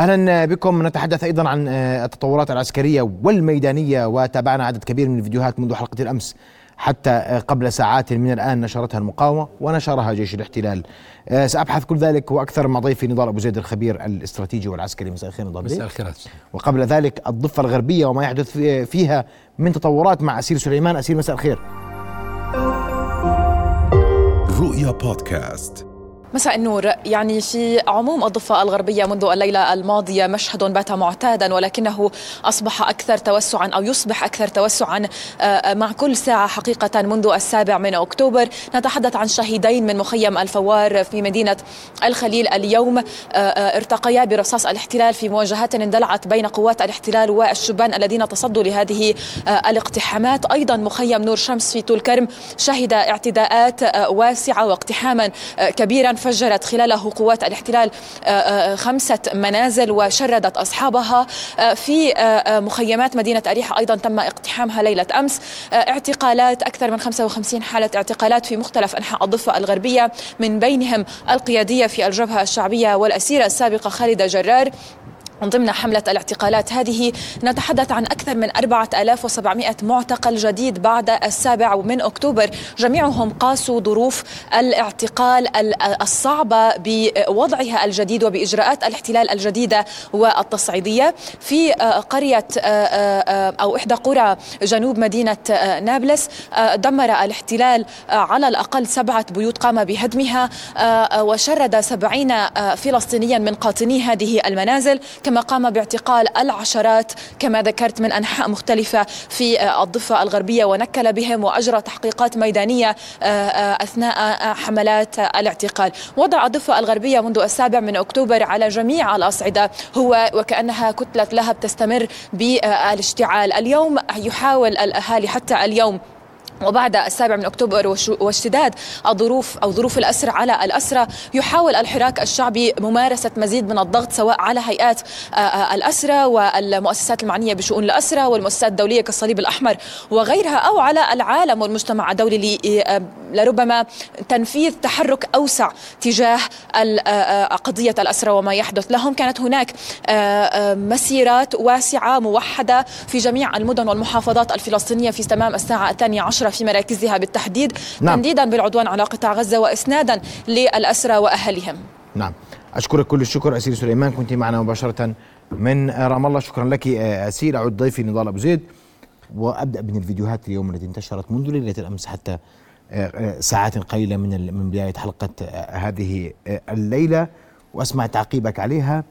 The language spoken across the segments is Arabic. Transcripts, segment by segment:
أهلا بكم. نتحدث أيضا عن التطورات العسكرية والميدانية وتابعنا عدد كبير من الفيديوهات منذ حلقة الأمس حتى قبل ساعات من الآن نشرتها المقاومة ونشرها جيش الاحتلال. سأبحث كل ذلك وأكثر مع ضيفي نضال أبو زيد الخبير الاستراتيجي والعسكري. مساء الخير نضال مساء الخير وقبل ذلك الضفة الغربية وما يحدث فيها من تطورات مع أسير سليمان. أسير مساء الخير. رؤيا بودكاست. مساء النور. يعني في عموم الضفة الغربية منذ الليلة الماضية مشهد بات معتادا ولكنه أصبح أكثر توسعا أو يصبح أكثر توسعا مع كل ساعة حقيقة منذ السابع من أكتوبر. نتحدث عن شهيدين من مخيم الفوار في مدينة الخليل اليوم. ارتقيا برصاص الاحتلال في مواجهات اندلعت بين قوات الاحتلال والشبان الذين تصدوا لهذه الاقتحامات. أيضا مخيم نور شمس في طول كرم شهد اعتداءات واسعة واقتحاما كبيرا. فجرت خلاله قوات الاحتلال خمسة منازل وشردت أصحابها في مخيمات مدينة أريحة أيضا تم اقتحامها ليلة أمس. اعتقالات أكثر من 55 حالة اعتقالات في مختلف أنحاء الضفة الغربية من بينهم القيادية في الجبهة الشعبية والأسيرة السابقة خالدة جرار. ضمن حملة الاعتقالات هذه نتحدث عن أكثر من 4700 معتقل جديد بعد السابع من أكتوبر. جميعهم قاسوا ظروف الاعتقال الصعبة بوضعها الجديد وبإجراءات الاحتلال الجديدة والتصعيدية. في قرية أو إحدى قرى جنوب مدينة نابلس دمر الاحتلال على الأقل سبعة بيوت قام بهدمها وشرد سبعين فلسطينيا من قاطني هذه المنازل. كما قام باعتقال العشرات كما ذكرت من أنحاء مختلفة في الضفة الغربية ونكل بهم وأجرى تحقيقات ميدانية أثناء حملات الاعتقال. وضع الضفة الغربية منذ السابع من أكتوبر على جميع الأصعدة هو وكأنها كتلة لهب تستمر بالاشتعال. اليوم يحاول الأهالي حتى اليوم وبعد السابع من أكتوبر واشتداد الظروف أو ظروف الأسر على الاسرى يحاول الحراك الشعبي ممارسة مزيد من الضغط سواء على هيئات الاسرى والمؤسسات المعنية بشؤون الاسرى والمؤسسات الدولية كالصليب الأحمر وغيرها أو على العالم والمجتمع الدولي لربما تنفيذ تحرك أوسع تجاه قضية الاسرى وما يحدث. لهم كانت هناك مسيرات واسعة موحدة في جميع المدن والمحافظات الفلسطينية في تمام الساعة الثانية في مراكزها بالتحديد نعم. تنديدا بالعدوان على قطاع غزة وإسنادا للأسرى وأهلهم نعم. أشكرك كل الشكر أسير سليمان كنت معنا مباشرة من رام الله. شكرا لك أسير. أعود ضيفي نضال أبو زيد وأبدأ من الفيديوهات اليوم التي انتشرت منذ ليلة الأمس حتى ساعات قليلة من من بداية حلقة هذه الليلة. وأسمع تعقيبك عليها.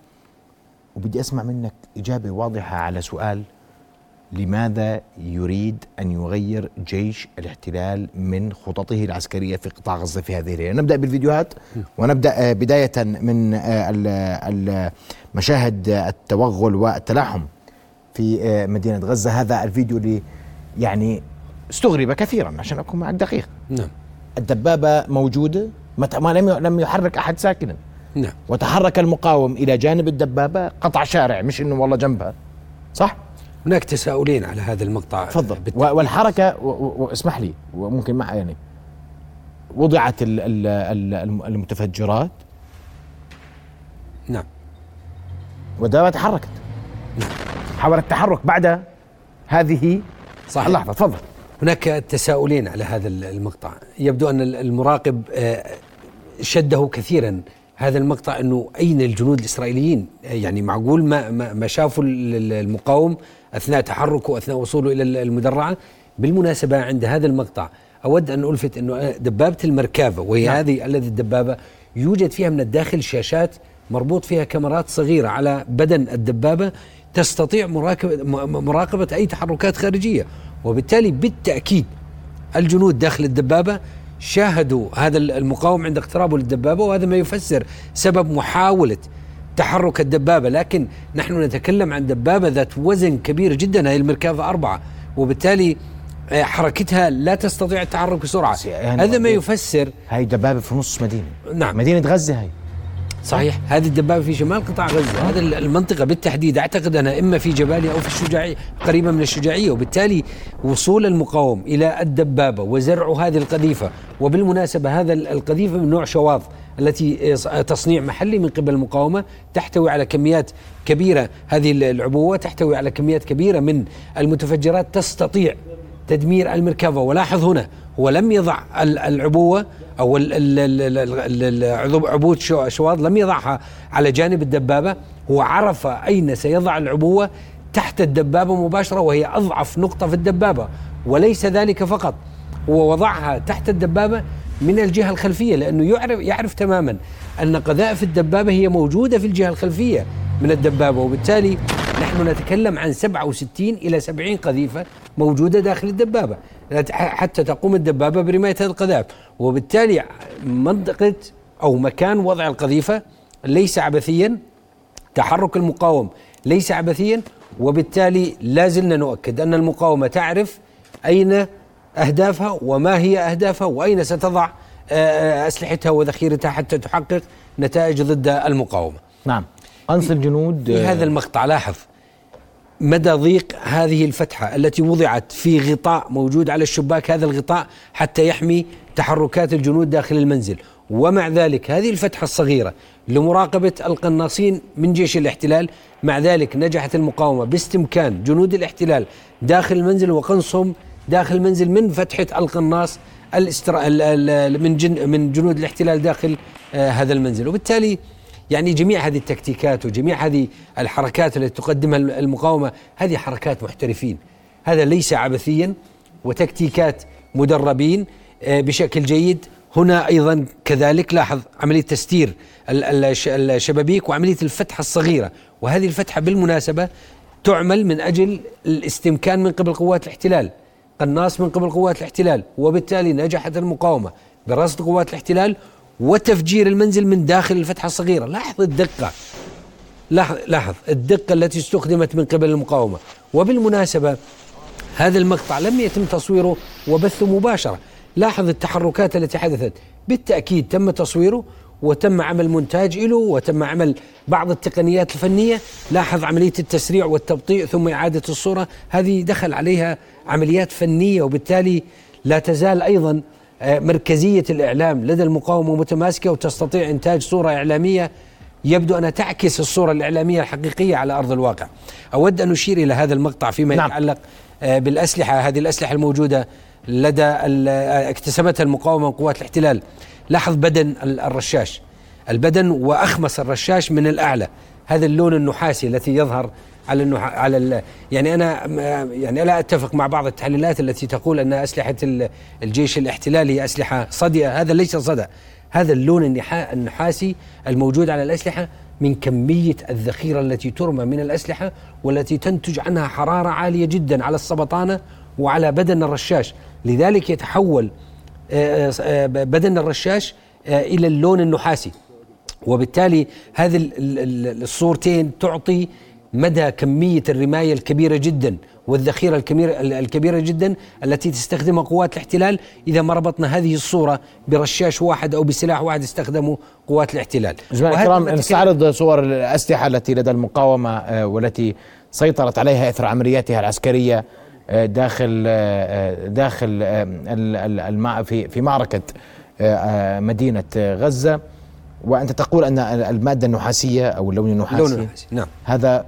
وبدي أسمع منك إجابة واضحة على سؤال لماذا يريد أن يغير جيش الاحتلال من خططه العسكرية في قطاع غزة في هذه الليلة؟ نبدأ بالفيديوهات ونبدأ بداية من مشاهد التوغل والتلاحم في مدينة غزة، هذا الفيديو اللي يعني استغرب كثيرا عشان أكون مع الدقيق. نعم. الدبابة موجوده ما لم لم يحرك أحد ساكنا. نعم. وتحرك المقاوم إلى جانب الدبابة قطع شارع مش إنه والله جنبها. صح؟ هناك تساؤلين على هذا المقطع تفضل. والحركة واسمح لي وممكن مع يعني وضعت ال ال ال المتفجرات؟ نعم. والدبابه تحركت. نعم. حاول التحرك بعد هذه صحيح. لحظه تفضل. هناك تساؤلين على هذا المقطع. يبدو أن المراقب شده كثيرا هذا المقطع أنه أين الجنود الإسرائيليين؟ يعني معقول ما ما شافوا المقاوم؟ أثناء تحركه اثناء وصوله إلى المدرعة بالمناسبة عند هذا المقطع أود أن ألفت أنه دبابة المركافة وهي نعم. هذه الذي الدبابة يوجد فيها من الداخل شاشات مربوط فيها كاميرات صغيرة على بدن الدبابة تستطيع مراقبه مراقبة أي تحركات خارجية وبالتالي بالتأكيد الجنود داخل الدبابة شاهدوا هذا المقاوم عند اقترابه للدبابة وهذا ما يفسر سبب محاولة تحرك الدبابة لكن نحن نتكلم عن دبابة ذات وزن كبير جدا هي المركافه أربعة وبالتالي حركتها لا تستطيع التحرك بسرعة. يعني هذا ما يفسر هاي دبابة في نص مدينة. نعم. مدينة غزة هاي صحيح. هذه الدبابة في شمال قطاع غزة. هذه المنطقة بالتحديد أعتقد أنها إما في جباليا أو في الشجاعية قريبة من الشجاعية وبالتالي وصول المقاوم إلى الدبابة وزرع هذه القذيفة. وبالمناسبة هذا القذيفة من نوع شواظ. التي تصنيع محلي من قبل المقاومة تحتوي على كميات كبيرة هذه العبوة تحتوي على كميات كبيرة من المتفجرات تستطيع تدمير المركبة ولاحظ هنا هو لم يضع العبوة أو عبوة شواظ لم يضعها على جانب الدبابة. هو عرف أين سيضع العبوة تحت الدبابة مباشرة وهي أضعف نقطة في الدبابة وليس ذلك فقط هو وضعها تحت الدبابة من الجهة الخلفية لأنه يعرف, يعرف تماما أن قذائف الدبابة هي موجودة في الجهة الخلفية من الدبابة وبالتالي نحن نتكلم عن 67 إلى 70 قذيفة موجودة داخل الدبابة حتى تقوم الدبابة برماية هذه القذائف. وبالتالي منطقة أو مكان وضع القذيفة ليس عبثيا تحرك المقاوم ليس عبثيا وبالتالي لا زلنا نؤكد أن المقاومة تعرف أين أهدافها وما هي أهدافها وأين ستضع آه، آه، أسلحتها وذخيرتها حتى تحقق نتائج ضد المقاومة. نعم. أنصر الجنود في هذا المقطع لاحظ مدى ضيق هذه الفتحة التي وضعت في غطاء موجود على الشباك هذا الغطاء حتى يحمي تحركات الجنود داخل المنزل. ومع ذلك هذه الفتحة الصغيرة لمراقبة القناصين من جيش الاحتلال مع ذلك نجحت المقاومة باستمكان جنود الاحتلال داخل المنزل وقنصهم داخل المنزل من فتحة القناص الاسترا... من جن... من جنود الاحتلال داخل آه هذا المنزل. وبالتالي يعني جميع هذه التكتيكات وجميع هذه الحركات التي تقدمها المقاومة هذه حركات محترفين. هذا ليس عبثيا وتكتيكات مدربين آه بشكل جيد. هنا أيضا كذلك لاحظ عملية تستير الشبابيك وعملية الفتحة الصغيرة. وهذه الفتحة بالمناسبة تعمل من أجل الاستمكان من قبل قوات الاحتلال. قناص من قبل قوات الاحتلال وبالتالي نجحت المقاومة برصد قوات الاحتلال وتفجير المنزل من داخل الفتحة الصغيرة. لاحظ الدقة. لاحظ لاحظ الدقة التي استخدمت من قبل المقاومة. وبالمناسبة هذا المقطع لم يتم تصويره وبثه مباشرة. لاحظ التحركات التي حدثت. بالتأكيد تم تصويره وتم عمل مونتاج له وتم عمل بعض التقنيات الفنية. لاحظ عملية التسريع والتبطيء ثم إعادة الصورة. هذه دخل عليها عمليات فنية وبالتالي لا تزال أيضا آه، مركزية الإعلام لدى المقاومة متماسكة وتستطيع إنتاج صورة إعلامية. يبدو أنها تعكس الصورة الإعلامية الحقيقية على أرض الواقع. أود أن أشير إلى هذا المقطع فيما نعم. يتعلق آه، بالأسلحة. هذه الأسلحة الموجودة لدى اكتسبتها المقاومة من قوات الاحتلال. لاحظ بدن الرشاش. البدن وأخمس الرشاش من الأعلى. هذا اللون النحاسي الذي يظهر على النح... على ال... يعني أنا يعني لا أتفق مع بعض التحليلات التي تقول أن أسلحة الجيش الاحتلالي أسلحة صدئه هذا ليس صدى. هذا اللون النحا... النحاسي الموجود على الأسلحة من كمية الذخيرة التي ترمى من الأسلحة والتي تنتج عنها حرارة عالية جدا على السبطانة وعلى بدن الرشاش. لذلك يتحول بدن الرشاش آه، إلى اللون النحاسي وبالتالي هذه الصورتين تعطي مدى كمية الرماية الكبيرة جدا والذخيرة الكبيره الكبيرة جدا التي تستخدمها قوات الاحتلال إذا ما ربطنا هذه الصورة برشاش واحد أو بسلاح واحد استخدمه قوات الاحتلال. جماعة الكرام نستعرض صور الأسلحة التي لدى المقاومة والتي سيطرت عليها إثر عملياتها العسكرية داخل داخل في في معركة مدينة غزة. وأنت تقول أن المادة النحاسية أو اللون النحاسي اللون النحاسي نعم. هذا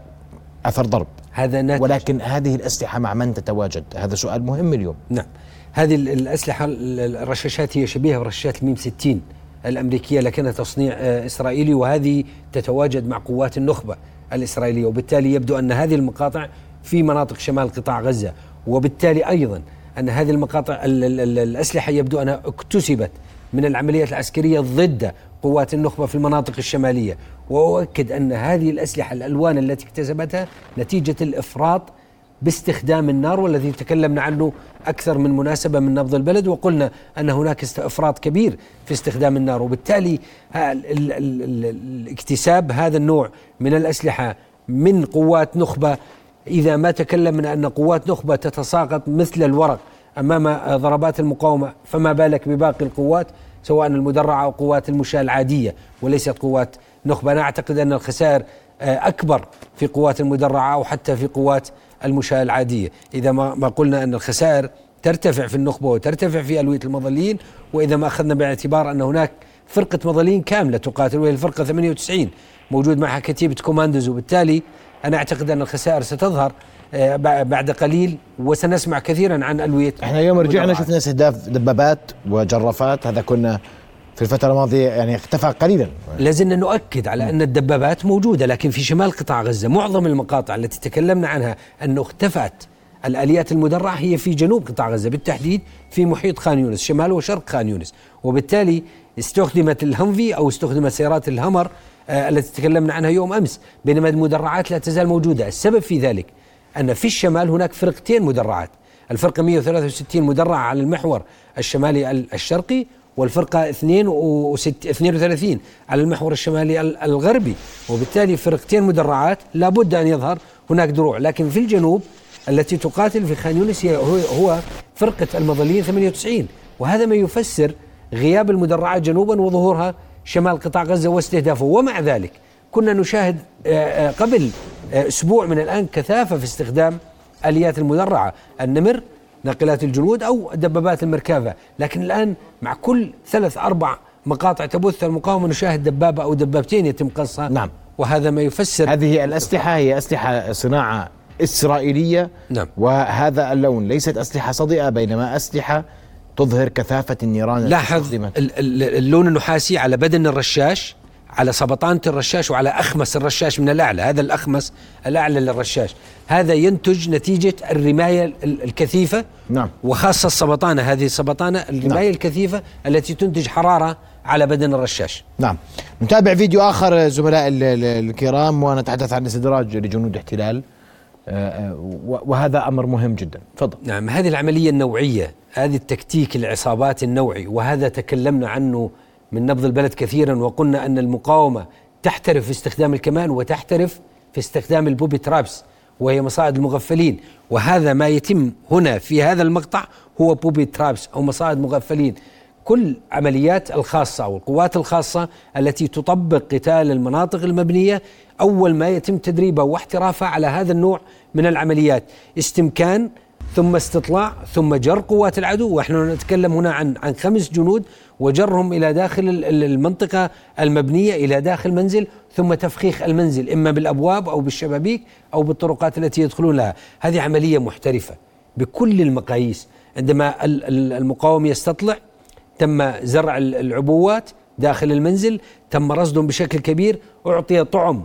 أثر ضرب. هذا ناتج. ولكن هذه الأسلحة مع من تتواجد؟ هذا سؤال مهم اليوم. نعم. هذه الأسلحة الرشاشات هي شبيهة برشاشات الميم 60 الأمريكية لكنها تصنيع إسرائيلي وهذه تتواجد مع قوات النخبة الإسرائيلية. وبالتالي يبدو أن هذه المقاطع في مناطق شمال قطاع غزة. وبالتالي أيضا أن هذه المقاطع الأسلحة يبدو أنها اكتسبت من العمليات العسكرية ضد قوات النخبة في المناطق الشمالية. وأؤكد أن هذه الأسلحة الألوان التي اكتسبتها نتيجة الإفراط باستخدام النار والذي تكلمنا عنه أكثر من مناسبة من نبض البلد وقلنا أن هناك إفراط كبير في استخدام النار. وبالتالي الاكتساب هذا النوع من الأسلحة من قوات نخبة إذا ما تكلمنا أن قوات نخبة تتساقط مثل الورق أمام ضربات المقاومة فما بالك بباقي القوات سواء المدرعة أو قوات المشاة العادية وليست قوات نخبة. أنا أعتقد أن الخسائر آه، أكبر في قوات المدرعة أو حتى في قوات المشاة العادية. إذا ما, قلنا أن الخسائر ترتفع في النخبة وترتفع في ألوية المظليين وإذا ما أخذنا باعتبار أن هناك فرقة مظلين كاملة تقاتل وهي الفرقة 98 موجود معها كتيبة كوماندوز وبالتالي أنا أعتقد أن الخسائر ستظهر آه، بع- بعد قليل وسنسمع كثيرا عن ألوية إحنا اليوم رجعنا. شفنا استهداف دبابات وجرافات. هذا كنا في الفترة الماضية يعني اختفى قليلا. لازلنا نؤكد على أن الدبابات موجودة لكن في شمال قطاع غزة معظم المقاطع التي تكلمنا عنها أنه اختفت. الآليات المدرعة هي في جنوب قطاع غزة بالتحديد في محيط خان يونس شمال وشرق خان يونس. وبالتالي استخدمت الهمفي أو استخدمت سيارات الهمر آه التي تكلمنا عنها يوم أمس بينما المدرعات لا تزال موجودة. السبب في ذلك أن في الشمال هناك فرقتين مدرعات الفرقة 163 مدرعة على المحور الشمالي ال- الشرقي والفرقة 32 على المحور الشمالي ال- الغربي. وبالتالي فرقتين مدرعات لابد أن يظهر هناك دروع. لكن في الجنوب التي تقاتل في خان يونس هي هو, فرقة المظليين 98 وهذا ما يفسر غياب المدرعات جنوبا وظهورها شمال قطاع غزة واستهدافه. ومع ذلك كنا نشاهد آه، آه، قبل آه، أسبوع من الآن كثافة في استخدام آليات المدرعة. النمر ناقلات الجنود أو دبابات المركافة. لكن الآن مع كل ثلاث أربع مقاطع تبث المقاومة نشاهد دبابة أو دبابتين يتم قصها. نعم. وهذا ما يفسر هذه الأسلحة هي أسلحة صناعة إسرائيلية نعم. وهذا اللون ليست أسلحة صدئة بينما أسلحة تظهر كثافة النيران لاحظ اللون النحاسي على بدن الرشاش على سبطانة الرشاش وعلى أخمس الرشاش من الأعلى. هذا الأخمس الأعلى للرشاش. هذا ينتج نتيجة الرماية ال- الكثيفة نعم. وخاصة السبطانة. هذه السبطانة الرماية نعم. الكثيفة التي تنتج حرارة على بدن الرشاش. نعم. نتابع فيديو آخر زملاء ال- ال- الكرام ونتحدث عن استدراج لجنود احتلال. وهذا أمر مهم جدا. تفضل. نعم هذه العملية النوعية هذه التكتيك العصابات النوعي وهذا تكلمنا عنه من نبض البلد كثيرا وقلنا أن المقاومة تحترف في استخدام الكمان وتحترف في استخدام البوبي ترابس وهي مصائد المغفلين. وهذا ما يتم هنا في هذا المقطع هو بوبي ترابس أو مصائد مغفلين. كل عمليات الخاصة أو القوات الخاصة التي تطبق قتال المناطق المبنية أول ما يتم تدريبها واحترافها على هذا النوع من العمليات. استمكان ثم استطلاع ثم جر قوات العدو. ونحن نتكلم هنا عن عن خمس جنود وجرهم إلى داخل ال- ال- المنطقة المبنية إلى داخل منزل ثم تفخيخ المنزل إما بالأبواب أو بالشبابيك أو بالطرقات التي يدخلون لها. هذه عملية محترفة بكل المقاييس. عندما ال- ال- المقاوم يستطلع تم زرع ال- العبوات داخل المنزل تم رصدهم بشكل كبير أعطي طعم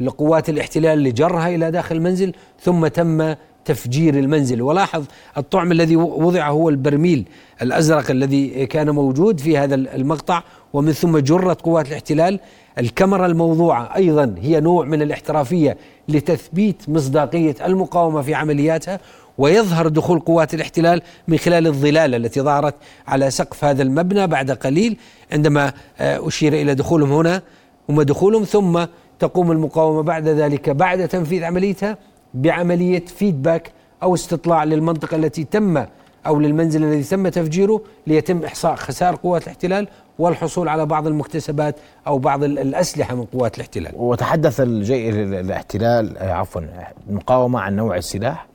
لقوات الاحتلال لجرها إلى داخل المنزل ثم تم تفجير المنزل. ولاحظ الطعم الذي وضع هو البرميل الأزرق الذي كان موجود في هذا المقطع ومن ثم جرت قوات الاحتلال. الكاميرا الموضوعة أيضا هي نوع من الاحترافية لتثبيت مصداقية المقاومة في عملياتها ويظهر دخول قوات الاحتلال من خلال الظلال التي ظهرت على سقف هذا المبنى بعد قليل عندما آه، أشير إلى دخولهم هنا هم دخولهم ثم تقوم المقاومة بعد ذلك. بعد تنفيذ عمليتها بعملية فيدباك أو استطلاع للمنطقة التي تم أو للمنزل الذي تم تفجيره ليتم إحصاء خسائر قوات الاحتلال والحصول على بعض المكتسبات أو بعض ال- الأسلحة من قوات الاحتلال. وتحدث الجي... ال- الاحتلال آه، عفوا المقاومة عن نوع السلاح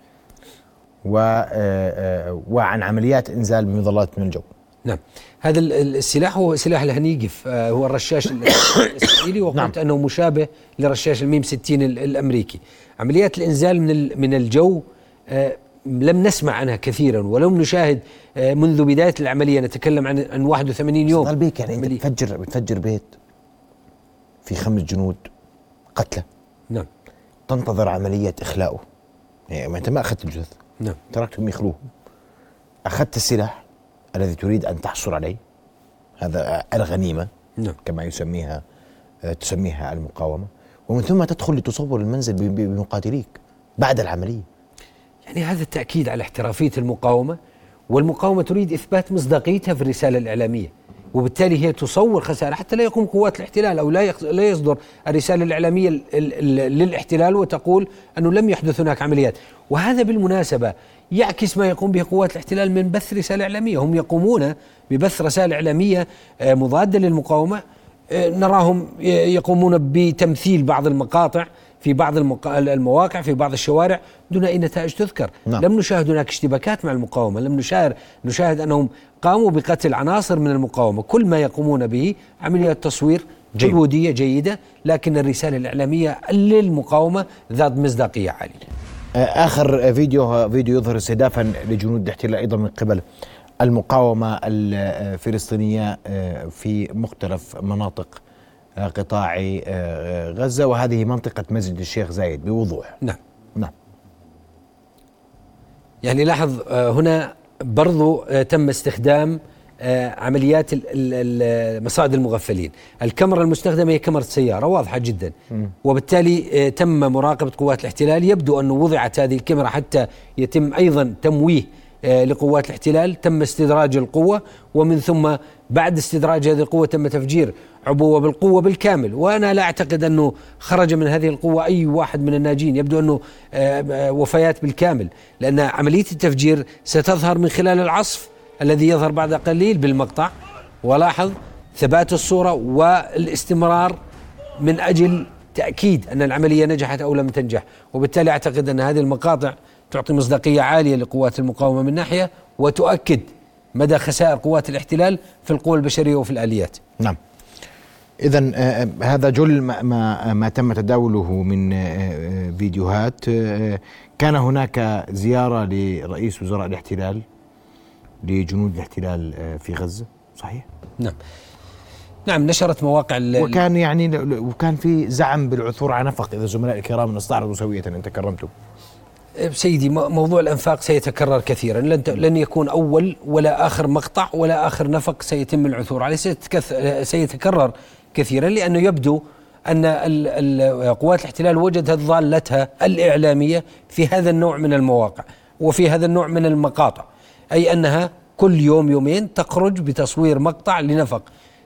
و... آه، آه، وعن عمليات إنزال بمظلات من الجو. نعم. هذا ال- ال- السلاح هو سلاح الهنيجف آه، هو الرشاش ال- الإسرائيلي وقلت نعم. أنه مشابه لرشاش الميم 60 ال- الأمريكي. عمليات الإنزال من من الجو آه، لم نسمع عنها كثيرا ولم نشاهد آه، منذ بداية العملية نتكلم عن عن 81 يوم. ضل بيك يعني أنت عملية. بتفجر بتفجر بيت في خمس جنود قتلى نعم. تنتظر عملية إخلاؤه. يعني ما أنت ما أخذت الجثث نعم. تركتهم يخلوه. أخذت السلاح الذي تريد أن تحصل عليه هذا الغنيمة نعم. كما يسميها آه، تسميها المقاومة. ومن ثم تدخل لتصور المنزل بمقاتليك بعد العملية. يعني هذا التأكيد على احترافية المقاومة والمقاومة تريد إثبات مصداقيتها في الرسالة الإعلامية. وبالتالي هي تصور خسائر حتى لا يقوم قوات الاحتلال أو لا لا يصدر الرسالة الإعلامية ال- ال- ال- للاحتلال وتقول أنه لم يحدث هناك عمليات. وهذا بالمناسبة يعكس ما يقوم به قوات الاحتلال من بث رسالة إعلامية. هم يقومون ببث رسائل إعلامية آه، مضادة للمقاومة. آه، نراهم يقومون بتمثيل بعض المقاطع. في بعض المواقع في بعض الشوارع دون أي نتائج تذكر. نعم. لم نشاهد هناك اشتباكات مع المقاومة. لم نشاهد نشاهد أنهم قاموا بقتل عناصر من المقاومة. كل ما يقومون به عمليات تصوير جيد. جيدة لكن الرسالة الإعلامية للمقاومة ذات مصداقية عالية. آه، آخر فيديو فيديو يظهر استهدافا لجنود الاحتلال أيضا من قبل المقاومة الفلسطينيه آه، في مختلف مناطق. آه، قطاع آه، غزة وهذه منطقة مسجد الشيخ زايد بوضوح. نعم. نعم. يعني لاحظ آه، هنا برضو آه، تم استخدام آه، عمليات مصاعد المغفلين. الكاميرا المستخدمة هي كاميرا سيارة واضحة جدا. وبالتالي آه، تم مراقبة قوات الاحتلال. يبدو أنه وضعت هذه الكاميرا حتى يتم أيضا تمويه آه، لقوات الاحتلال. تم استدراج القوة ومن ثم بعد استدراج هذه القوة تم تفجير عبوة بالقوة بالكامل. وأنا لا أعتقد أنه خرج من هذه القوة أي واحد من الناجين. يبدو أنه آه، آه، وفيات بالكامل. لأن عملية التفجير ستظهر من خلال العصف الذي يظهر بعد قليل بالمقطع. ولاحظ ثبات الصورة والاستمرار من أجل تأكيد أن العملية نجحت أو لم تنجح. وبالتالي أعتقد أن هذه المقاطع تعطي مصداقية عالية لقوات المقاومة من ناحية وتؤكد مدى خسائر قوات الاحتلال في القوى البشرية وفي الآليات. نعم. اذا هذا جل ما, ما, ما تم تداوله من آه، آه، فيديوهات. آه، كان هناك زيارة لرئيس وزراء الاحتلال لجنود الاحتلال آه، في غزة صحيح؟ نعم. نعم نشرت مواقع وكان يعني وكان في زعم بالعثور على نفق إذا زملائي الكرام استعرضوا سوية إن تكرمتم. سيدي موضوع الأنفاق سيتكرر كثيرا. لن لن يكون أول ولا آخر مقطع ولا آخر نفق سيتم العثور عليه سيتكرر كثيرا لأنه يبدو ال- قوات الاحتلال وجدت ضالتها الإعلامية في هذا النوع من المواقع وفي هذا النوع من المقاطع. أي أنها كل يوم يومين تخرج بتصوير مقطع لنفق.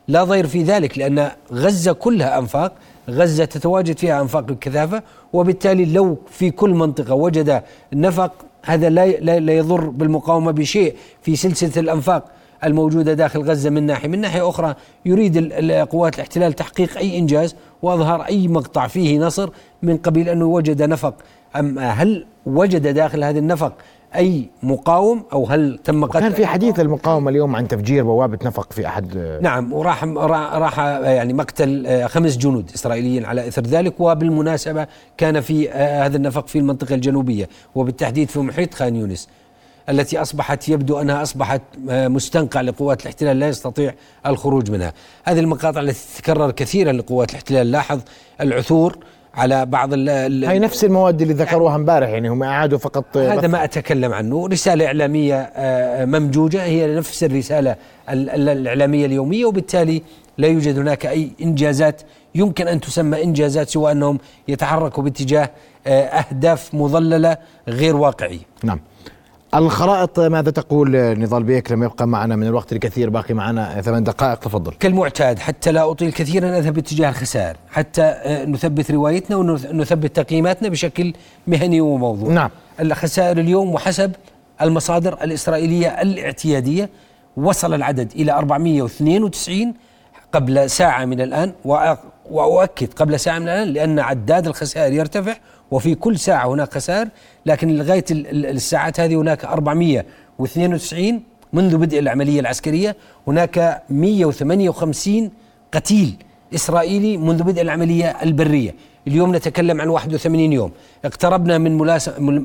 لا ضير في ذلك لأن غزة كلها أنفاق غزة تتواجد فيها أنفاق بكثافه وبالتالي لو في كل منطقة وجد نفق هذا لا لا يضر بالمقاومة بشيء في سلسلة الأنفاق. الموجودة داخل غزة من ناحية، من ناحية أخرى يريد قوات الاحتلال تحقيق أي إنجاز واظهار أي مقطع فيه نصر من قبيل أنه وجد نفق، أم هل وجد داخل هذا النفق أي مقاوم أو هل تم قتل؟ كان في حديث المقاومة اليوم عن تفجير بوابة نفق في أحد نعم وراح راح راح يعني مقتل آه، خمس جنود إسرائيليين على إثر ذلك وبالمناسبة كان في آه، هذا النفق في المنطقة الجنوبية وبالتحديد في محيط خان يونس. التي أصبحت يبدو أنها أصبحت آه، مستنقع لقوات الاحتلال لا يستطيع الخروج منها. هذه المقاطع التي تتكرر كثيرا لقوات الاحتلال. لاحظ العثور على بعض ال- هاي نفس المواد اللي ذكروها امبارح يعني هم أعادوا فقط هذا ما أتكلم عنه. رسالة إعلامية آه، ممجوجة هي نفس الرسالة ال- ال- الإعلامية اليومية وبالتالي لا يوجد هناك أي إنجازات. يمكن أن تسمى إنجازات سوى أنهم يتحركوا باتجاه آه، أهداف مضللة غير واقعية. نعم. الخرائط ماذا تقول نضال بيك لما يبقى معنا من الوقت الكثير باقي معنا ثمان دقائق تفضل كالمعتاد حتى لا أطيل كثيرا أذهب باتجاه الخسائر حتى آه، نثبت روايتنا ونثبت تقييماتنا بشكل مهني وموضوعي نعم. الخسائر اليوم وحسب المصادر الإسرائيلية الاعتيادية وصل العدد إلى 492 قبل ساعة من الآن وأ- وأؤكد قبل ساعة من الآن لأن عداد الخسائر يرتفع وفي كل ساعة هناك خسائر لكن ال- الساعات هذه هناك 492 منذ بدء العملية العسكرية هناك 158 قتيل إسرائيلي منذ بدء العملية البرية. اليوم نتكلم عن 81 يوم. اقتربنا من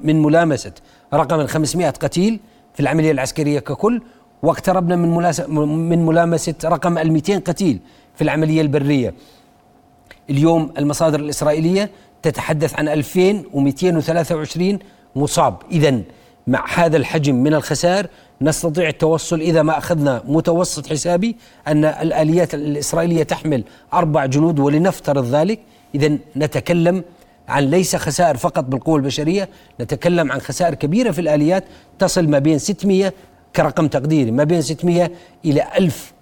من ملامسة رقم ال 500 قتيل في العملية العسكرية ككل واقتربنا من من ملامسة رقم ال 200 قتيل في العملية البرية. اليوم المصادر الإسرائيلية تتحدث عن 2223 مصاب. إذا مع هذا الحجم من الخسائر نستطيع التوصل إذا ما أخذنا متوسط حسابي أن الآليات الإسرائيلية تحمل أربع جنود ولنفترض ذلك. إذا نتكلم عن ليس خسائر فقط بالقوة البشرية نتكلم عن خسائر كبيرة في الآليات تصل ما بين 600 كرقم تقديري ما بين 600 إلى 1000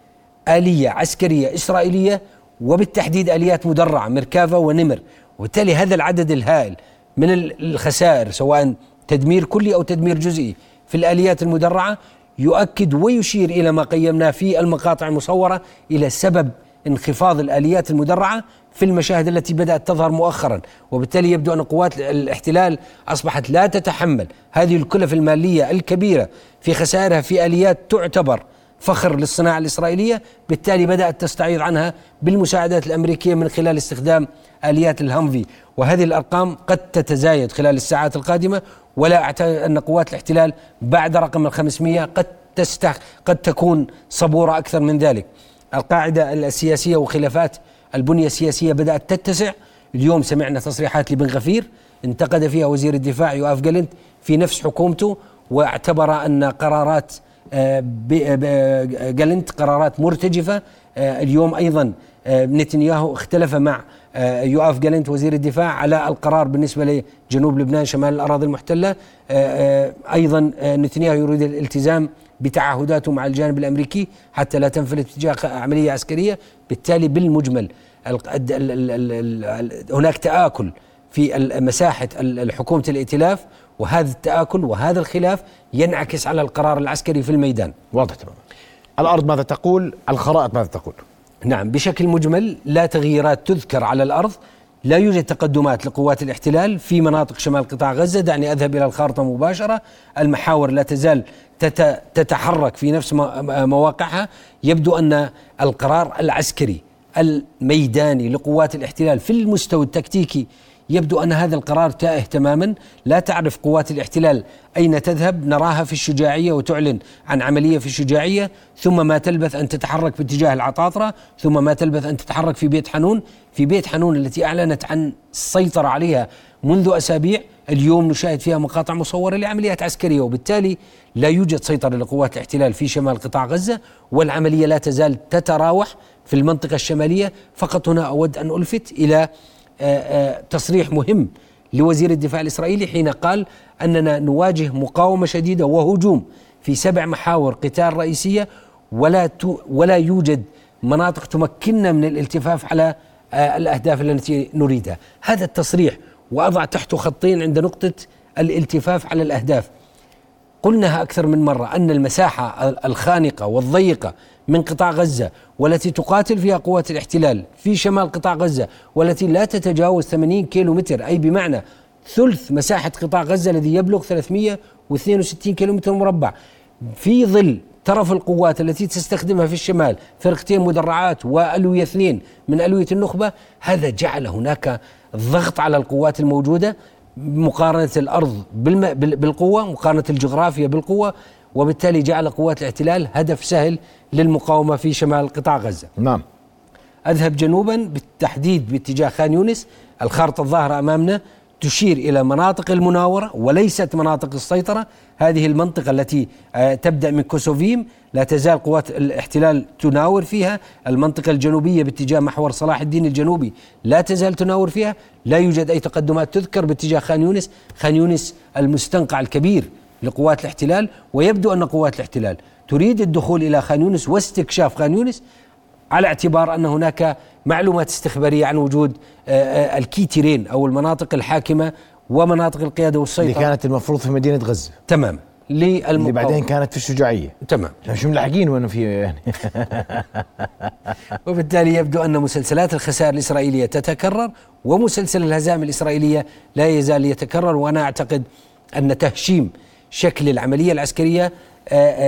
آلية عسكرية إسرائيلية وبالتحديد آليات مدرعة ميركافا ونمر. وبالتالي هذا العدد الهائل من ال- الخسائر سواء تدمير كلي أو تدمير جزئي في الآليات المدرعة يؤكد ويشير إلى ما قيمناه في المقاطع المصورة إلى سبب انخفاض الآليات المدرعة في المشاهد التي بدأت تظهر مؤخرا. وبالتالي يبدو أن قوات الاحتلال أصبحت لا تتحمل هذه الكلف المالية الكبيرة في خسائرها في آليات تعتبر فخر للصناعة الإسرائيلية بالتالي بدأت تستعيض عنها بالمساعدات الأمريكية من خلال استخدام آليات الهمفي وهذه الأرقام قد تتزايد خلال الساعات القادمة ولا أعتقد أن قوات الاحتلال بعد رقم الخمسمية قد تستح قد تكون صبورة أكثر من ذلك. القاعدة السياسية وخلافات البنية السياسية بدأت تتسع. اليوم سمعنا تصريحات لبن غفير انتقد فيها وزير الدفاع يوآف جالنت في نفس حكومته واعتبر أن قرارات آه، جالنت قرارات مرتجفة. آه، اليوم أيضا آه، نتنياهو اختلف مع يوآف جالنت وزير الدفاع على القرار بالنسبة لجنوب لبنان شمال الأراضي المحتلة. أيضا نتنياهو يريد الالتزام بتعهداته مع الجانب الأمريكي حتى لا تنفلت اتجاه عملية عسكرية. بالتالي بالمجمل هناك تآكل في مساحة حكومة الائتلاف وهذا التآكل وهذا الخلاف ينعكس على القرار العسكري في الميدان. واضح تماما. الأرض ماذا تقول؟ الخرائط ماذا تقول؟ نعم بشكل مجمل لا تغييرات تذكر على الأرض لا يوجد تقدمات لقوات الاحتلال في مناطق شمال قطاع غزة. دعني أذهب إلى الخارطة مباشرة. المحاور لا تزال تتحرك في نفس مواقعها. يبدو أن القرار العسكري الميداني لقوات الاحتلال في المستوى التكتيكي يبدو أن هذا القرار تائه تماما. لا تعرف قوات الاحتلال أين تذهب. نراها في الشجاعية وتعلن عن عملية في الشجاعية. ثم ما تلبث أن تتحرك باتجاه العطاطرة. ثم ما تلبث أن تتحرك في بيت حنون. في بيت حنون التي أعلنت عن السيطرة عليها منذ أسابيع. اليوم نشاهد فيها مقاطع مصورة لعمليات عسكرية. وبالتالي لا يوجد سيطرة لقوات الاحتلال في شمال قطاع غزة. والعملية لا تزال تتراوح في المنطقة الشمالية. فقط هنا أود أن ألفت إلى تصريح مهم لوزير الدفاع الإسرائيلي حين قال أننا نواجه مقاومة شديدة وهجوم في سبع محاور قتال رئيسية ولا ولا يوجد مناطق تمكننا من الالتفاف على آه، الأهداف التي نريدها، هذا التصريح وأضع تحته خطين عند نقطة الالتفاف على الأهداف. قلناها أكثر من مرة أن المساحة الخانقة والضيقة من قطاع غزة والتي تقاتل فيها قوات الاحتلال في شمال قطاع غزة والتي لا تتجاوز 80 كيلو متر أي بمعنى ثلث مساحة قطاع غزة الذي يبلغ 362 كيلو متر مربع. في ظل ترف القوات التي تستخدمها في الشمال فرقتين مدرعات وألوية اثنين من ألوية النخبة هذا جعل هناك ضغط على القوات الموجودة. مقارنة الأرض بالقوة مقارنة الجغرافيا بالقوة وبالتالي جعل قوات الاحتلال هدف سهل للمقاومة في شمال قطاع غزة. نعم. أذهب جنوبا بالتحديد باتجاه خان يونس الخارطة الظاهرة أمامنا تشير إلى مناطق المناورة وليست مناطق السيطرة. هذه المنطقة التي آه، تبدأ من كوسوفيم. لا تزال قوات الاحتلال تناور فيها. المنطقة الجنوبية باتجاه محور صلاح الدين الجنوبي لا تزال تناور فيها. لا يوجد أي تقدمات تذكر باتجاه خان يونس. خان يونس المستنقع الكبير لقوات الاحتلال ويبدو أن قوات الاحتلال تريد الدخول إلى خان يونس واستكشاف خان يونس. على اعتبار أن هناك معلومات استخبارية عن وجود آه، آه، الكيترين أو المناطق الحاكمة ومناطق القيادة والسيطرة. اللي كانت المفروض في مدينة غزة. تمام. اللي بعدين كانت في الشجاعية. تمام. مش ملاحقين وين في يعني؟ وبالتالي يبدو أن مسلسلات الخسائر الإسرائيلية تتكرر ومسلسل الهزائم الإسرائيلية لا يزال يتكرر وأنا أعتقد أن تهشيم شكل العملية العسكرية آه، آه،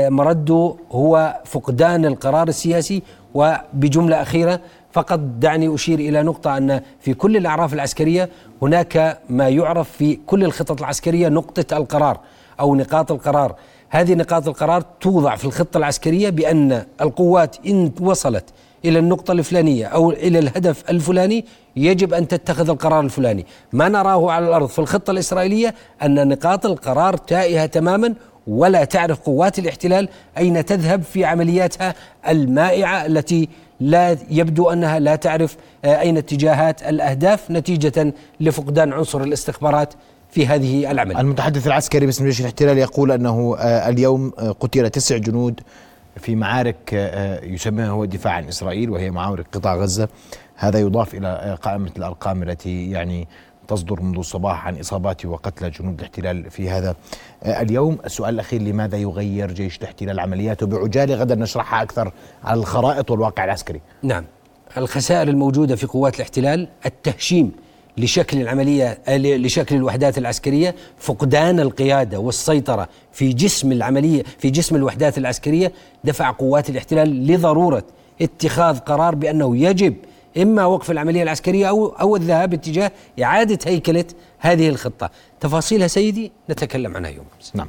مرده هو فقدان القرار السياسي وبجملة أخيرة فقط دعني أشير إلى نقطة أن في كل الأعراف العسكرية هناك ما يعرف في كل الخطط العسكرية نقطة القرار أو نقاط القرار. هذه نقاط القرار توضع في الخطة العسكرية بأن القوات إن وصلت إلى النقطة الفلانية أو إلى الهدف الفلاني يجب أن تتخذ القرار الفلاني. ما نراه على الأرض في الخطة الإسرائيلية أن نقاط القرار تائهة تماما ولا تعرف قوات الاحتلال أين تذهب في عملياتها المائعة التي لا يبدو أنها لا تعرف آه، أين اتجاهات الأهداف نتيجة لفقدان عنصر الاستخبارات في هذه العملية. المتحدث العسكري باسم جيش الاحتلال يقول أنه آه، اليوم آه، قتل تسع جنود في معارك يسميها هو الدفاع عن إسرائيل وهي معارك قطاع غزة. هذا يضاف إلى قائمة الأرقام التي يعني تصدر منذ الصباح عن إصابات وقتلى جنود الاحتلال في هذا اليوم. السؤال الأخير لماذا يغير جيش الاحتلال عملياته بعجالة؟ غدا نشرحها أكثر على الخرائط والواقع العسكري. نعم. الخسائر الموجودة في قوات الاحتلال التهشيم لشكل العملية لشكل الوحدات العسكرية فقدان القيادة والسيطرة في جسم العملية في جسم الوحدات العسكرية دفع قوات الاحتلال لضرورة اتخاذ قرار بأنه يجب إما وقف العملية العسكرية أو أو الذهاب اتجاه إعادة هيكلة هذه الخطة. تفاصيلها سيدي نتكلم عنها يوم أمس. نعم.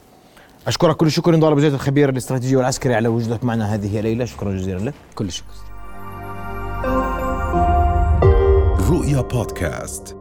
أشكرك كل الشكر نضال ابو زيد الخبير الاستراتيجي والعسكري على وجودك معنا هذه الليلة. شكرا جزيلا لك. كل الشكر رؤيا بودكاست.